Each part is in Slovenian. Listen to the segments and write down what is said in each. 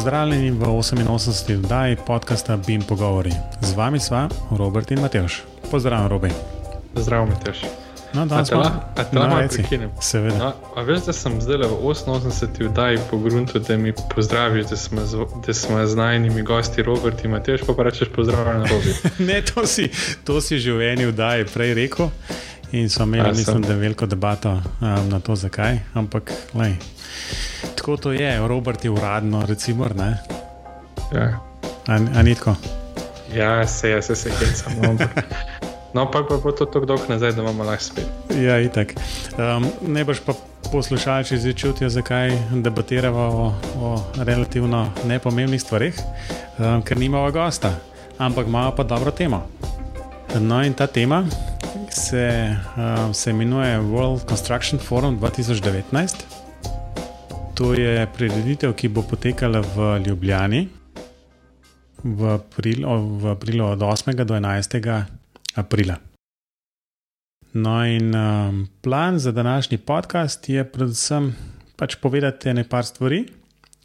Pozdravljeni v 88. oddaji podcasta Bim Pogovori. Z vami sva Robert in Mateoš. Pozdravljen, Robi. Zdravo, Mateoš. No, danes te lahko prekinem. Seveda. No, a veš, da sem zdaj v 88. oddaji po gruntu, da mi pozdraviš, da smo, z, da smo z najnimi gosti Robert in Mateoš, pa, pa rečeš pozdravljen, Robi. ne, to si, to si že v eni oddaji prej rekel. In so imeli, mislim, da veliko debato um, na to, zakaj. Ampak, lej, tako to je, Robert je uradno, recimo. Ja. A ni tako? Ja, se je, se je, se je, samo. No, pa pa bo to tako dolgo nazaj, da imamo lahko spet. Ja, itak. Um, ne boš pa poslušalci zdaj čutijo, zakaj debatiramo o, o relativno nepomembnih stvarih, um, ker nimamo gosta, ampak imamo pa dobro temo. No, in ta tema se, uh, se imenuje World Construction Forum 2019. To je prireditev, ki bo potekala v Ljubljani v aprilu, v aprilu od 8. do 11. aprila. No, in um, plan za današnji podcast je predvsem pač povedati nekaj stvari.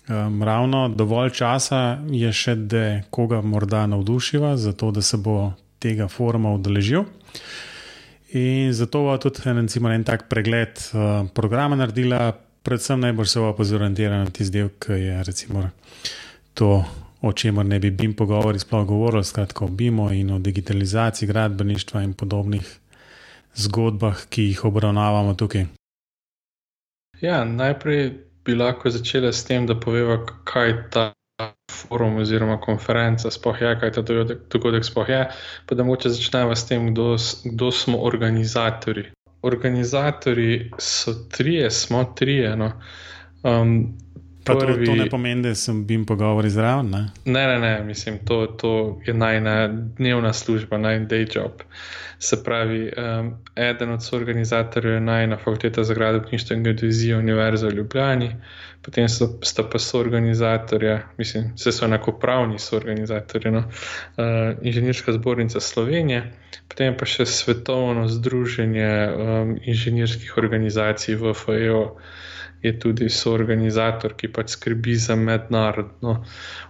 Um, ravno dovolj časa je še, da koga morda navdušiva, zato da se bo tega foruma udeležil. In zato bo tudi recimo, en tak pregled uh, programa naredila, predvsem najbolj se bo pozorientirala na tisti del, ki je recimo to, o čemer ne bi bim pogovori sploh govorili, skratka o BIM-u in o digitalizaciji gradbeništva in podobnih zgodbah, ki jih obravnavamo tukaj. Ja, najprej bi lahko začela s tem, da poveva, kaj ta forum oziroma konferenca sploh je, kaj ta dogodek sploh je, pa da moče začneva s tem, kdo, kdo smo organizatori. Organizatori so trije, smo trije. No. Um, prvi... to, to ne pomeni, da sem bil pogovor zraven. Ne? ne, ne, ne, mislim, to, to je najna dnevna služba, najna day job. Se pravi, um, eden od soorganizatorjev je najna fakulteta za gradbeništvo in geodezijo Univerze v Ljubljani, potem so, sta pa soorganizatorja, mislim, vse so enakopravni soorganizatorji, no, uh, Inženirska zbornica Slovenije, potem pa še Svetovno združenje um, inženirskih organizacij VFEO je tudi soorganizator, ki pač skrbi za mednarodno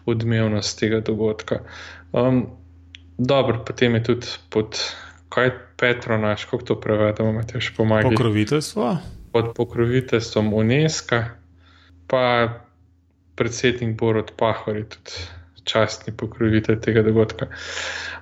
odmevnost tega dogodka. Um, dobro, potem je tudi pod kaj Petronaš, kako to prevedemo, še pomagati. Pokroviteljstvo. Pod pokroviteljstvom UNESCO, pa predsednik Borod Pahor je tudi častni pokrovitelj tega dogodka.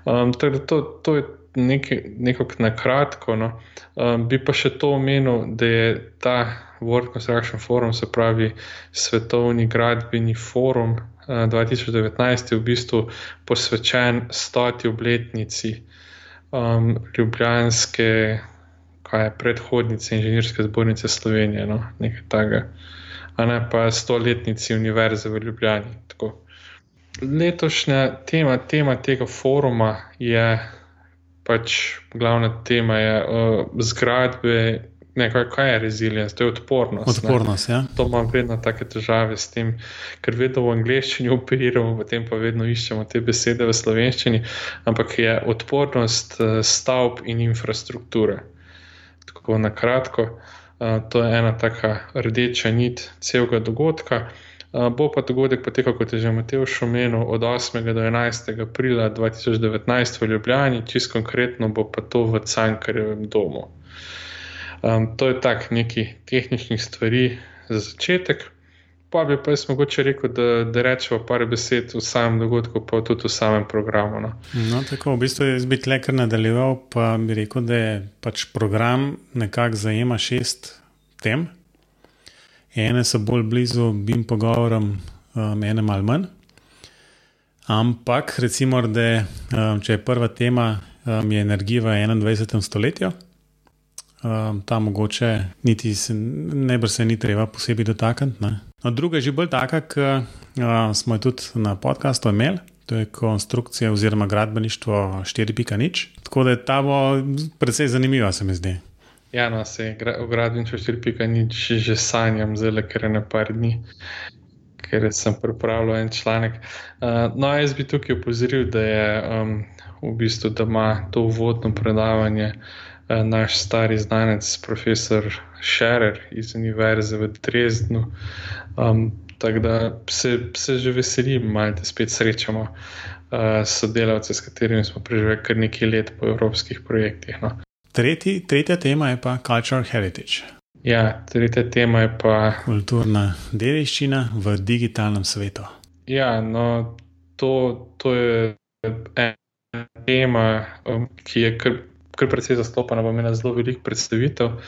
Um, to, to je nekako na kratko. No. Um, bi pa še to omenil, da je ta World Construction Forum, se pravi svetovni gradbeni forum uh, 2019, v bistvu posvečen stoti obletnici um, Ljubljanske, kaj je predhodnice Inženirske zbornice Slovenije, no, nekaj takega, a ne pa stoletnici Univerze v Ljubljani. Tako. Letošnja tema, tema tega foruma je pač glavna tema je uh, zgradbe. Ne, kaj, kaj je rezilience, to je odpornost. Odpornost, ja. To imam vedno take težave s tem, ker vedno v angleščini operiramo, potem pa vedno iščemo te besede v slovenščini, ampak je odpornost uh, stavb in infrastrukture. Tako na kratko, uh, to je ena taka rdeča nit celega dogodka. Bo pa dogodek potekal, kot je že Mateo omenil, od 8. do 11. aprila 2019 v Ljubljani, čist konkretno bo pa to v Cankarjevem domu. Um, to je tak neki tehničnih stvari za začetek. Pa bi pa jaz mogoče rekel, da, da rečemo par besed o samem dogodku, pa tudi o samem programu. No, no tako v bistvu jaz bi tle kar nadaljeval, pa bi rekel, da je pač program nekako zajema šest tem. Ene so bolj blizu bim pogovorom, um, ene malo manj. Ampak, recimo, da um, če je prva tema, um, je energija v 21. stoletju, um, ta mogoče niti se, ne bi se ni treba posebej dotakniti. No, druga je že bolj taka, ki uh, smo jo tudi na podkastu imeli. To je konstrukcija oziroma gradbeništvo 4.0. Tako da ta bo precej zanimiva, se mi zdi. Ja, no, se v gradbeništvu 4.0 že sanjam, zelo ker je na par dni, ker sem pripravljal en članek. Uh, no, jaz bi tukaj opozoril, da je um, v bistvu, da ima to uvodno predavanje uh, naš stari znanec, profesor Scherer iz Univerze v Dresdnu. Um, Tako da se, se že veselim, da spet srečamo uh, sodelavce, s katerimi smo preživeli kar nekaj let po evropskih projektih. No. Tretji, tretja tema je pa Cultural Heritage. Ja, tretja tema je pa kulturna dediščina v digitalnem svetu. Ja, no, to, to je ena tema, um, ki je kar, kar precej zastopana, bo imela zelo veliko predstavitev.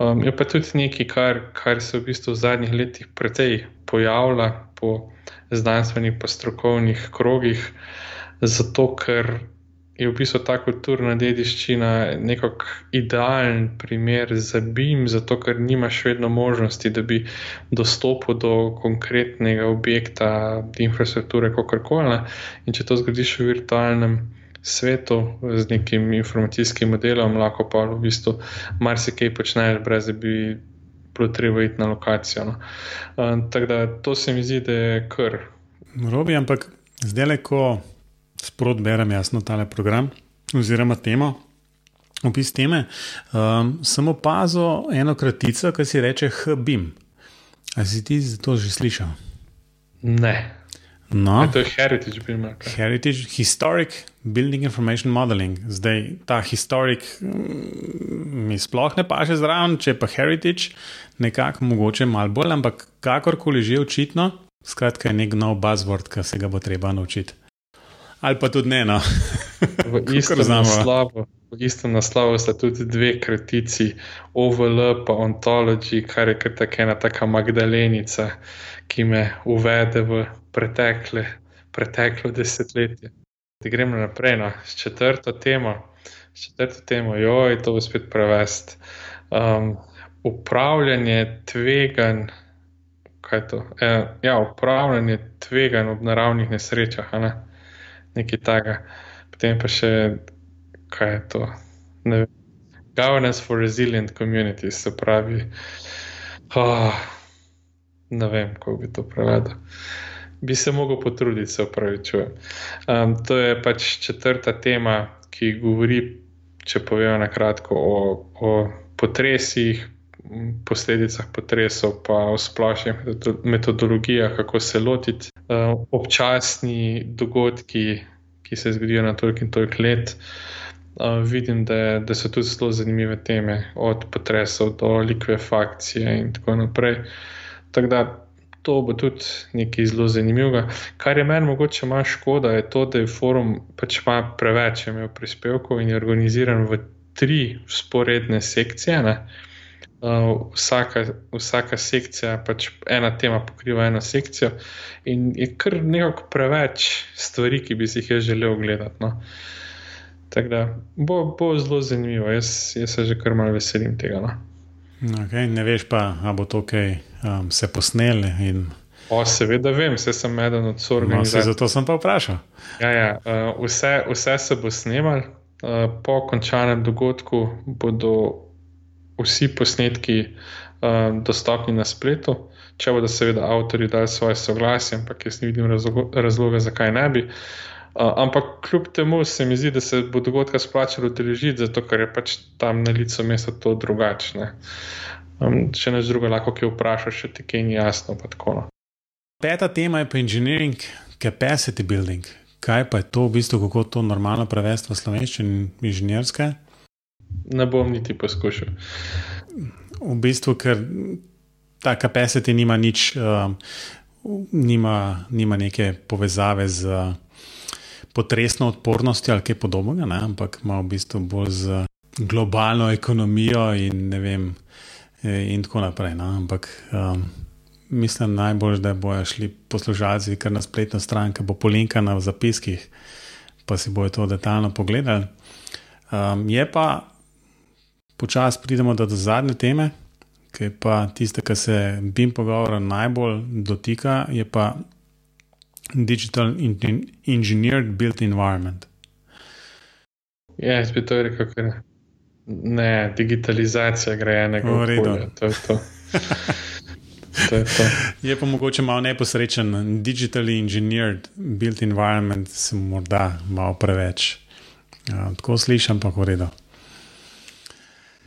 Um, je pa tudi nekaj, kar, kar se v bistvu v zadnjih letih precej pojavlja po znanstvenih in strokovnih krogih, zato ker je v bistvu ta kulturna dediščina nekako idalen primer za BIM, zato ker nimaš vedno možnosti, da bi dostopil do konkretnega objekta, infrastrukture, kakorkoli. In če to zgodiš v virtualnem svetu z nekim informacijskim modelom, lahko pa v bistvu marsikaj počneš, brez da bi. Treba iti na lokacijo. No. Uh, tako da to se mi zdi, da je kar. Robi, ampak zdaj le, ko sprot berem jasno tale program oziroma temo. Opis teme. Um, sem opazil eno kratico, ki se reče HBIM. Ali si ti za to že slišal? Ne. No. To je Heritage BIM. Heritage, Historic Building Information Modeling. Zdaj ta historic mm, mi sploh ne paše zraven, če pa Heritage nekako mogoče malo bolj, ampak kakorkoli že očitno, skratka je nek nov buzzword, ki se ga bo treba naučiti ali pa tudi ne. No. v, istem naslovu, v istem naslovu sta tudi dve kratici, OVL in Ontology, kar je kar tako ena taka Magdalenica, ki me uvede v pretekle, preteklo desetletje. Da gremo naprej no. s četrto temo. S četrto temo, joj, to bo spet prevest. Um, upravljanje tvegan. E, ja, upravljanje tvegan ob naravnih nesrečah. Ne? nekaj takega. Potem pa še, kaj je to. Ne, governance for resilient communities, se pravi. Oh, ne vem, kako bi to prevedel. Bi se mogel potruditi, se upravičujem. Um, to je pač četrta tema, ki govori, če povem na kratko, o, o potresih, posledicah potresov, pa o splošnih metodologijah, kako se lotiti uh, občasni dogodki, ki se zgodijo na toliko in toliko let. Uh, vidim, da, da so tudi zelo zanimive teme, od potresov do likvefakcije in tako naprej. Tako da to bo tudi nekaj zelo zanimivega. Kar je meni mogoče malo škoda, je to, da je forum pač ima preveč imel prispevkov in je organiziran v tri sporedne sekcije. Ne? Uh, vsaka, vsaka sekcija, pač ena tema pokriva eno sekcijo, in je kar nekako preveč stvari, ki bi si jih želel gledati. No. Tako da bo, bo zelo zanimivo, jaz, jaz se že kar malo veselim tega. No. Okay, ne veš pa, ali bo to kaj um, se posnel. In... O, seveda vem, vse sem eden od sorg. No, zato sem pa vprašal. Ja, ja, uh, vse, vse se bo snimal, uh, po končanem dogodku bodo vsi posnetki um, dostopni na spletu, če bodo seveda avtori dali svoje soglasje, ampak jaz ne vidim razloga, zakaj ne bi. Ampak kljub temu se mi zdi, da se bo dogodka splačalo udeležiti, zato ker je pač tam na licu mesta to drugačne. Um, če ne z drugo, lahko kaj vprašaš, če ti kaj ni jasno. No. Peta tema je pa engineering capacity building. Kaj pa je to v bistvu, kako to normalno prevesti v slovenščini inženirske? ne bom niti poskušal. V bistvu, ker ta capacity nima nič, uh, nima, nima neke povezave z uh, potresno odpornostjo ali kaj podobnega, ne? ampak ima v bistvu bolj z globalno ekonomijo in ne vem, eh, in tako naprej. No? Ampak um, mislim najbolj, da bojo šli poslušalci kar na spletno stran, ki bo polinkana v zapiskih, pa si bojo to detaljno pogledali. Um, je pa počasi pridemo do zadnje teme, ki je pa tista, ki se BIM pogovora najbolj dotika, je pa Digital Engineered Built Environment. Ja, jaz bi to rekel, ker ne, digitalizacija grejenega okolja. To je to. to je, to. je pa mogoče malo neposrečen. Digitally engineered built environment se morda malo preveč. Ja, tako slišim, pa v redu.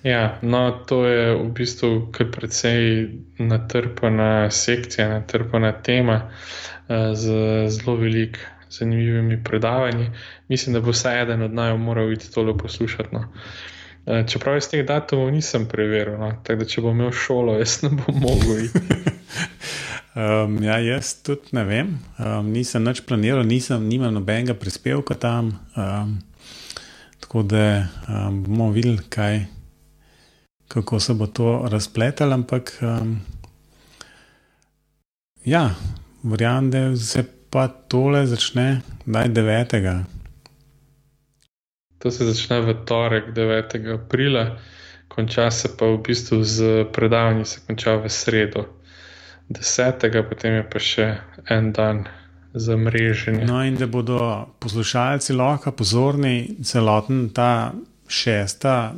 Ja, no, to je v bistvu kar precej natrpana sekcija, natrpana tema uh, z zelo velik, zanimivimi predavanji. Mislim, da bo vsaj eden od naj moral iti tole poslušati. No. Uh, čeprav iz teh datumov nisem preveril, no, tako da če bom imel šolo, jaz ne bom mogel iti. um, ja, jaz tudi ne vem, um, nisem nič planiral, nisem, nimam nobenega prispevka tam. Um, tako da um, bomo videli, kaj kako se bo to razpletalo, ampak um, ja, verjamem, da se pa tole začne naj 9. To se začne v torek 9. aprila, konča se pa v bistvu z predavanjem, se konča v sredo 10. potem je pa še en dan. Za mreženje. No, in da bodo poslušalci lahko pozorni, celoten ta šesta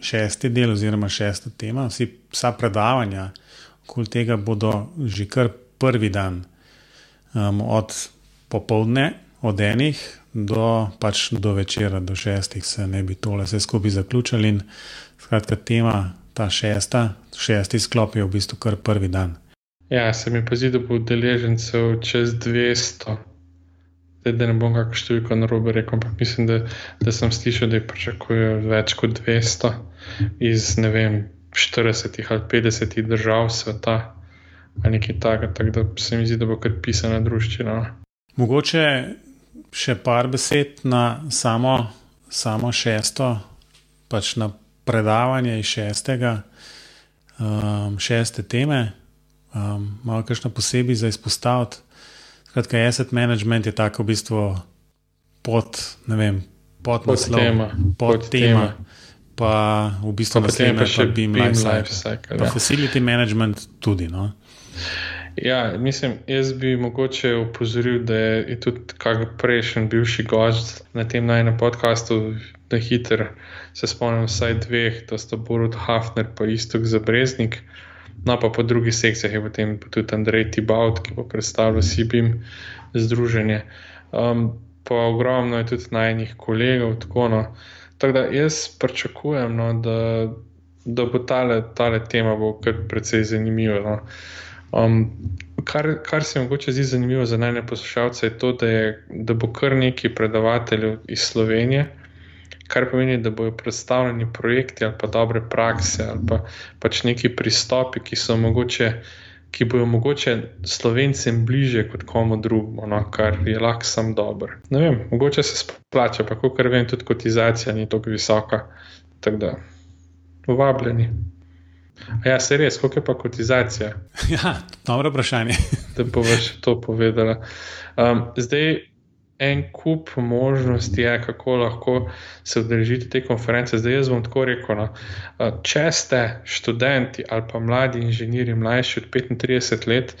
šesti del, oziroma šesta tema, vsi, vsa predavanja okoli tega bodo že kar prvi dan, um, od popovdne, od enih do, pač do večera, do šestih, se ne bi tole vse skupaj zaključili. In skratka, tema, ta šesta, šesti sklop je v bistvu kar prvi dan. Ja, se mi pa zdi, da bo udeležencev čez 200. Zdaj, da ne bom kako številko na robe rekel, ampak mislim, da, da sem slišal, da jih pričakujejo več kot 200 iz ne vem, 40 ali 50 držav sveta ali nekaj takega. Tako da se mi zdi, da bo kar pisana družščina. No. Mogoče še par besed na samo, samo šesto, pač na predavanje iz šestega, um, šeste teme, um, malo kakšno posebej za izpostaviti. Skratka, asset management je tako v bistvu pod, ne vem, pod, pod naslov, tema. Pod, pod tema. Pa v bistvu naslednje še BIM Life Cycle. Pa ja. facility management tudi. No? Ja, mislim, jaz bi mogoče upozoril, da je tudi kak prejšnji bivši gost na tem najnem podkastu, da hiter se spomnim vsaj dveh, to sta Borut Hafner pa Istok Zabreznik. No, pa po drugih sekcijah je potem tudi Andrej Tibaut, ki bo predstavljal Sibim združenje. Um, pa ogromno je tudi najnih kolegov. Tako, no. Tako da jaz pričakujem, no, da, da bo tale, tale tema bo kar precej zanimiva. No. Um, kar, kar se mi mogoče zdi zanimivo za najne poslušalce, je to, da, je, da bo kar nekaj predavateljev iz Slovenije kar pomeni, da bodo predstavljeni projekti ali pa dobre prakse ali pa pač neki pristopi, ki so mogoče. Ki bojo mogoče slovencem bliže kot komu drugemu, no, kar je lahko sam dober. Ne vem, mogoče se splača, pa kot vem, tudi kotizacija ni tako visoka. Tako da, vabljeni. A ja, se res, koliko je pa kotizacija? Ja, dobro vprašanje. da bo več to povedala. Um, zdaj, en kup možnosti je, kako lahko se udeležite te konference. Zdaj jaz bom tako rekel. No, če ste študenti ali pa mladi inženirji, mlajši od 35 let,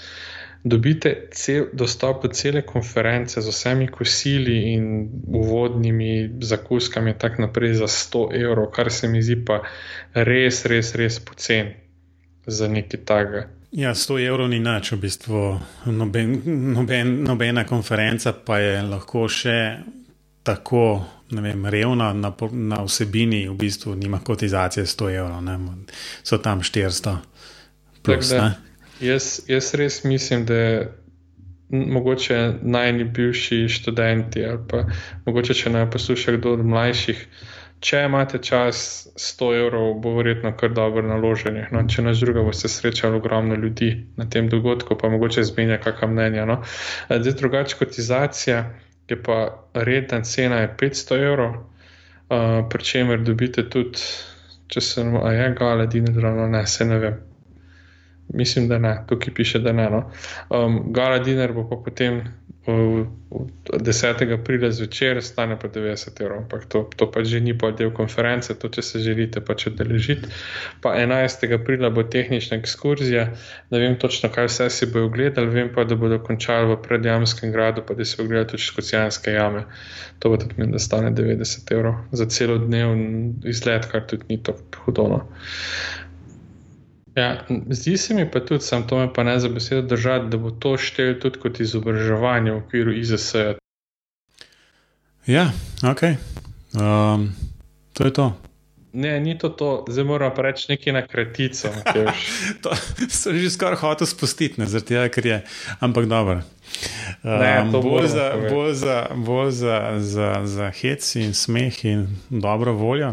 dobite cel, dostop do cele konference z vsemi kosili in uvodnimi zakuskami, tako naprej za 100 evrov, kar se mi zdi pa res, res, res poceni za nekaj takega. Ja, 100 evrov ni nič, v bistvu noben, noben, nobena konferenca pa je lahko še tako vem, revna na, na vsebini, v bistvu nima kotizacije 100 evrov, ne? so tam 400. Plus, da, jaz, jaz res mislim, da mogoče najni bivši študenti ali pa mogoče, če naj posluša kdo od mlajših če imate čas, 100 evrov bo verjetno kar dobro naloženje. No, če na drugo boste srečali ogromno ljudi na tem dogodku, pa mogoče zmenja kakšno mnenje. No. Zdaj, drugače kotizacija je pa redna cena je 500 evrov, uh, pri čemer dobite tudi, če se vam je gale, dine, drano, ne, se ne vem. Mislim, da ne, tukaj piše, da ne. No. Um, gala diner bo pa potem 10. aprila zvečer stane pa 90 evrov, ampak to, to pa že ni pa del konference, to če se želite pač odeležiti. Pa 11. aprila bo tehnična ekskurzija, ne vem točno, kaj vse si bojo ogledali, vem pa, da bodo končali v predjamskem gradu, pa da si ogledali tudi škocijanske jame. To bo tudi meni, da stane 90 evrov za celo dnevni izlet, kar tudi ni tako hudono. Ja, zdi se mi pa tudi, sam to me pa ne za besedo držati, da bo to štel tudi kot izobraževanje v okviru IZS. -ja. ok. Um, to je to. Ne, ni to to, zdaj moramo pa reči nekaj na kratico. to sem že skoraj hotel spustiti, zaradi tega, ker je, ampak dobro. Um, bolj za, bolj, za, bolj za, za, za hec in smeh in dobro voljo.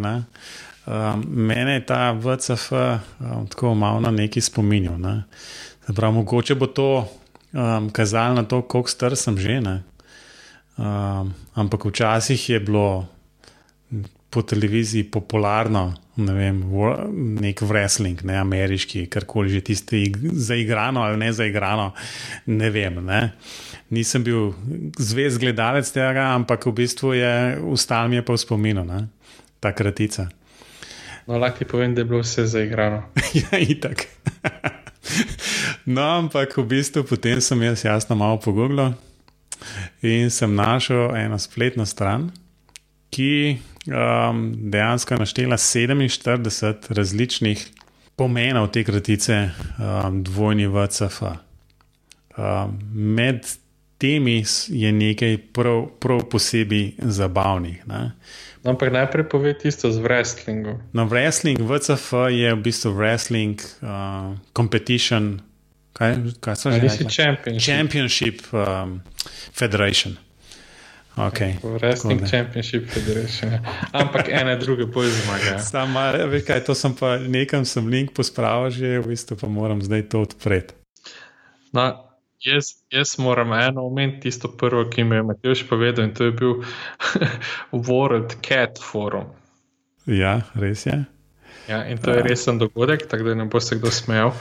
Um, mene je ta VCF um, tako malo na neki spominjal. Ne? Prav, mogoče bo to um, kazalo na to, koliko star sem že. Um, ampak včasih je bilo po televiziji popularno, ne vem, nek wrestling, ne ameriški, karkoli že tisti, zaigrano ali ne zaigrano, ne vem. Ne. Nisem bil zvez gledalec tega, ampak v bistvu je ustal mi je pa v spominu, ne, ta kratica. No, lahko ti povem, da je bilo vse zaigrano. ja, itak. no, ampak v bistvu potem sem jaz jasno malo pogooglil in sem našel eno spletno stran, ki um, dejansko naštela 47 različnih pomenov te kratice um, dvojni VCF. Um, med temi je nekaj prav, prav posebej zabavnih. Ne? No, ampak najprej povej tisto z wrestlingom. No, wrestling VCF je v bistvu wrestling uh, competition. Kaj, kaj so že? Championship. Championship um, Federation. Okay. Wrestling. Championship Federation. Ja. Ampak ena druga bolj zmaga. Sama, veš kaj, to sem pa nekam sem link pospravil, že v bistvu pa moram zdaj to odpreti. No, jaz, jaz moram eno omeniti tisto prvo, ki mi je Matejš povedal in to je bil World Cat Forum. Ja, res je. Ja, in to je resen dogodek, tako da ne bo se kdo smejal.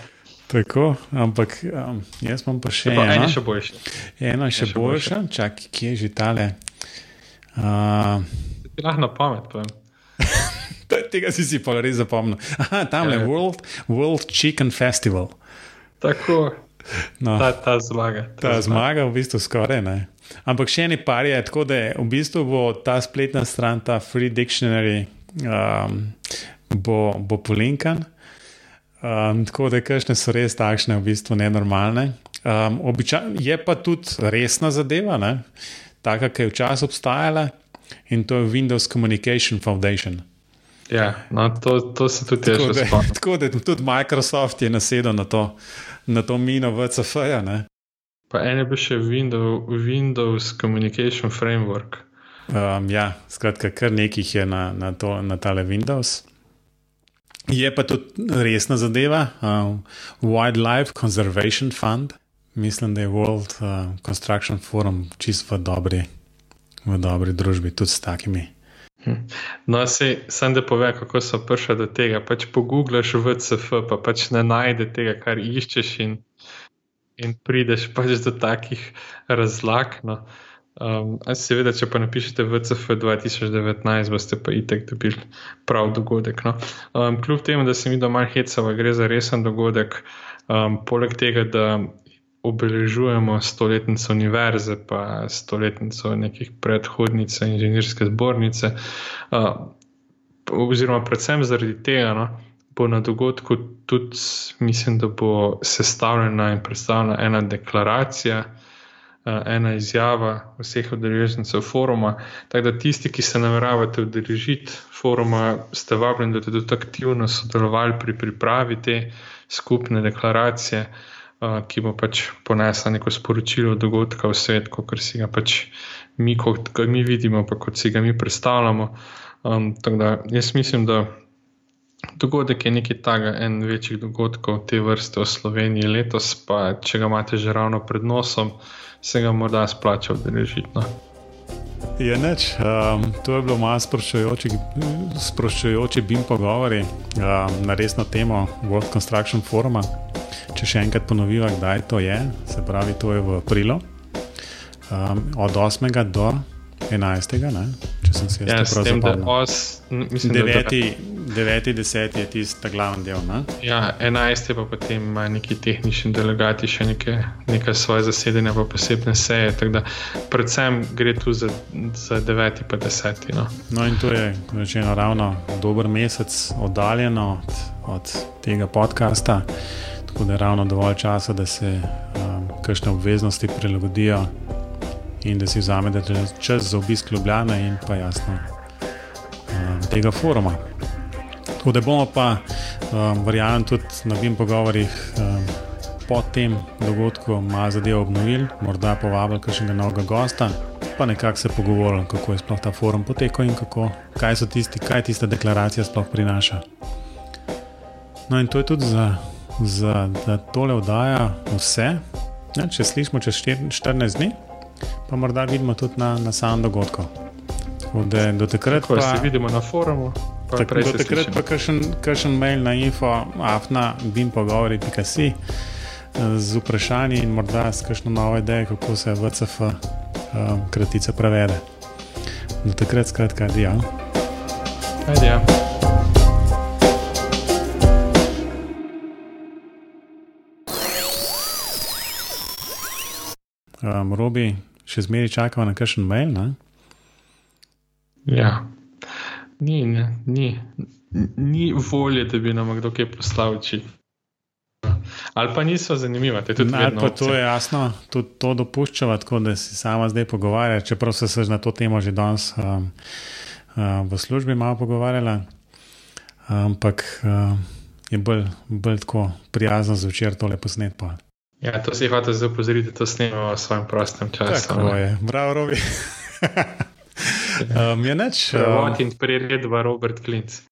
Tako, ampak um, jaz imam pa še eno. Eno še boljše. Eno še, še boljše, čak, kje je že tale. Uh, ti lahko na pamet povem. Tega si si pa res zapomnil. Aha, tam je ja, ja. World, World Chicken Festival. Tako. No, ta, ta zmaga. Ta, ta zmaga v bistvu skoraj ne. Ampak še eni par je, tako da je, v bistvu bo ta spletna stran, ta Free Dictionary, um, bo, bo polinkan. Um, tako da, kakšne so res takšne, v bistvu nenormalne. Um, je pa tudi resna zadeva, ne? taka, ki je včasih obstajala in to je Windows Communication Foundation. Ja, no, to, to se tudi tako že spomnim. Tako da tudi Microsoft je nasedel na to, na to mino VCF-ja. Pa en je bil še Windows, Windows Communication Framework. Um, ja, skratka, kar nekih je na, na, to, na tale Windows. Je pa tudi resna zadeva, uh, Wildlife Conservation Fund. Mislim, da je World uh, Construction Forum čist v dobri, v dobri družbi, tudi s takimi. Hm. No, se, sem da povem, kako so prišli do tega. Pač pogoogliš v CF, pa pač ne najdeš tega, kar iščeš, in, in prideš pač do takih razlag. No. Um, seveda, če pa napišete VCF 2019, boste pa itek dobili prav dogodek. No. Um, kljub temu, da se mi doma hecava, gre za resen dogodek, um, poleg tega, da obeležujemo stoletnico univerze, pa stoletnico nekih predhodnic inženirske zbornice, uh, oziroma predvsem zaradi tega. No, Bo na dogodku tudi, mislim, da bo sestavljena in predstavljena ena deklaracija, Eh, ena izjava vseh udeležencev foruma. Tako da tisti, ki se nameravate udeležiti foruma, ste vabljeni, da ste tudi aktivno sodelovali pri pripravi te skupne deklaracije, eh, ki bo pač ponesla neko sporočilo dogodka v svet, kot si ga pač mi, kot ga mi vidimo, pa kot si ga mi predstavljamo. Um, tako da jaz mislim, da. Dogodek je nekaj takega, en večjih dogodkov te vrste v Sloveniji letos, pa če ga imate že ravno pred nosom, se ga morda splača udeležiti. No. Je neč, um, to je bilo malo sproščujoče, bim pogovori um, na resno temo World Construction Foruma. Če še enkrat ponoviva, kdaj to je, se pravi, to je v aprilu, um, od 8. do 11. Ne? Če sem se jaz ja, prav zapomnil. 9. 10. je tisti glavni del. Ne? Ja, 11. pa potem ima neki tehnični delegati še neke, nekaj svoje zasedanja, pa posebne seje. Da, predvsem gre tu za, za 9. in 10. No. no, in to je rečeno ravno dober mesec oddaljeno od, od tega podcasta, tako da je ravno dovolj časa, da se um, kakšne obveznosti prilagodijo. In da si vzamete čas za obisk Ljubljana, in pa jasno, um, tega foruma. Tako da bomo pa, um, verjamem, tudi na tem pogovorih um, po tem dogodku malo zadevo obnovili, morda povabili kakšnega novega gosta, pa nekako se pogovorili, kako je sploh ta forum potekel in kako, kaj so tisti, kaj tista deklaracija sploh prinaša. No, in to je tudi za, za tole oddaja vse. Ja, če slišimo čez 14 dni, pa morda vidimo tudi na, na samem dogodku. Da, do takrat pa se vidimo na forumu. Tak, do takrat pa kakšen mail na info, afna, bim pogovoriti, kaj si z vprašanji in morda s kakšno novo idejo, kako se VCF um, kratica prevede. Do takrat skratka, adijo. Adijo. Um, Robi, še zmeraj čakamo na kakšen mail. Ne? Ja, ni, ne, ni, ni volje, da bi nam kdo kaj poslal. Či. Ali pa niso zanimive. Ali pa to je jasno, tudi to dopuščava, tako da si sama zdaj pogovarjala, čeprav se je na to temo že danes um, um, v službi malo pogovarjala. Ampak um, je bolj, bolj tako prijazno zvečer tole posnetko. Ja, to si hotel zdaj opozoriti, da to snemamo v svojem prostem času. Tako ne? je, bravo, Robi. um, je neč. Um, in priredba Robert Klinc.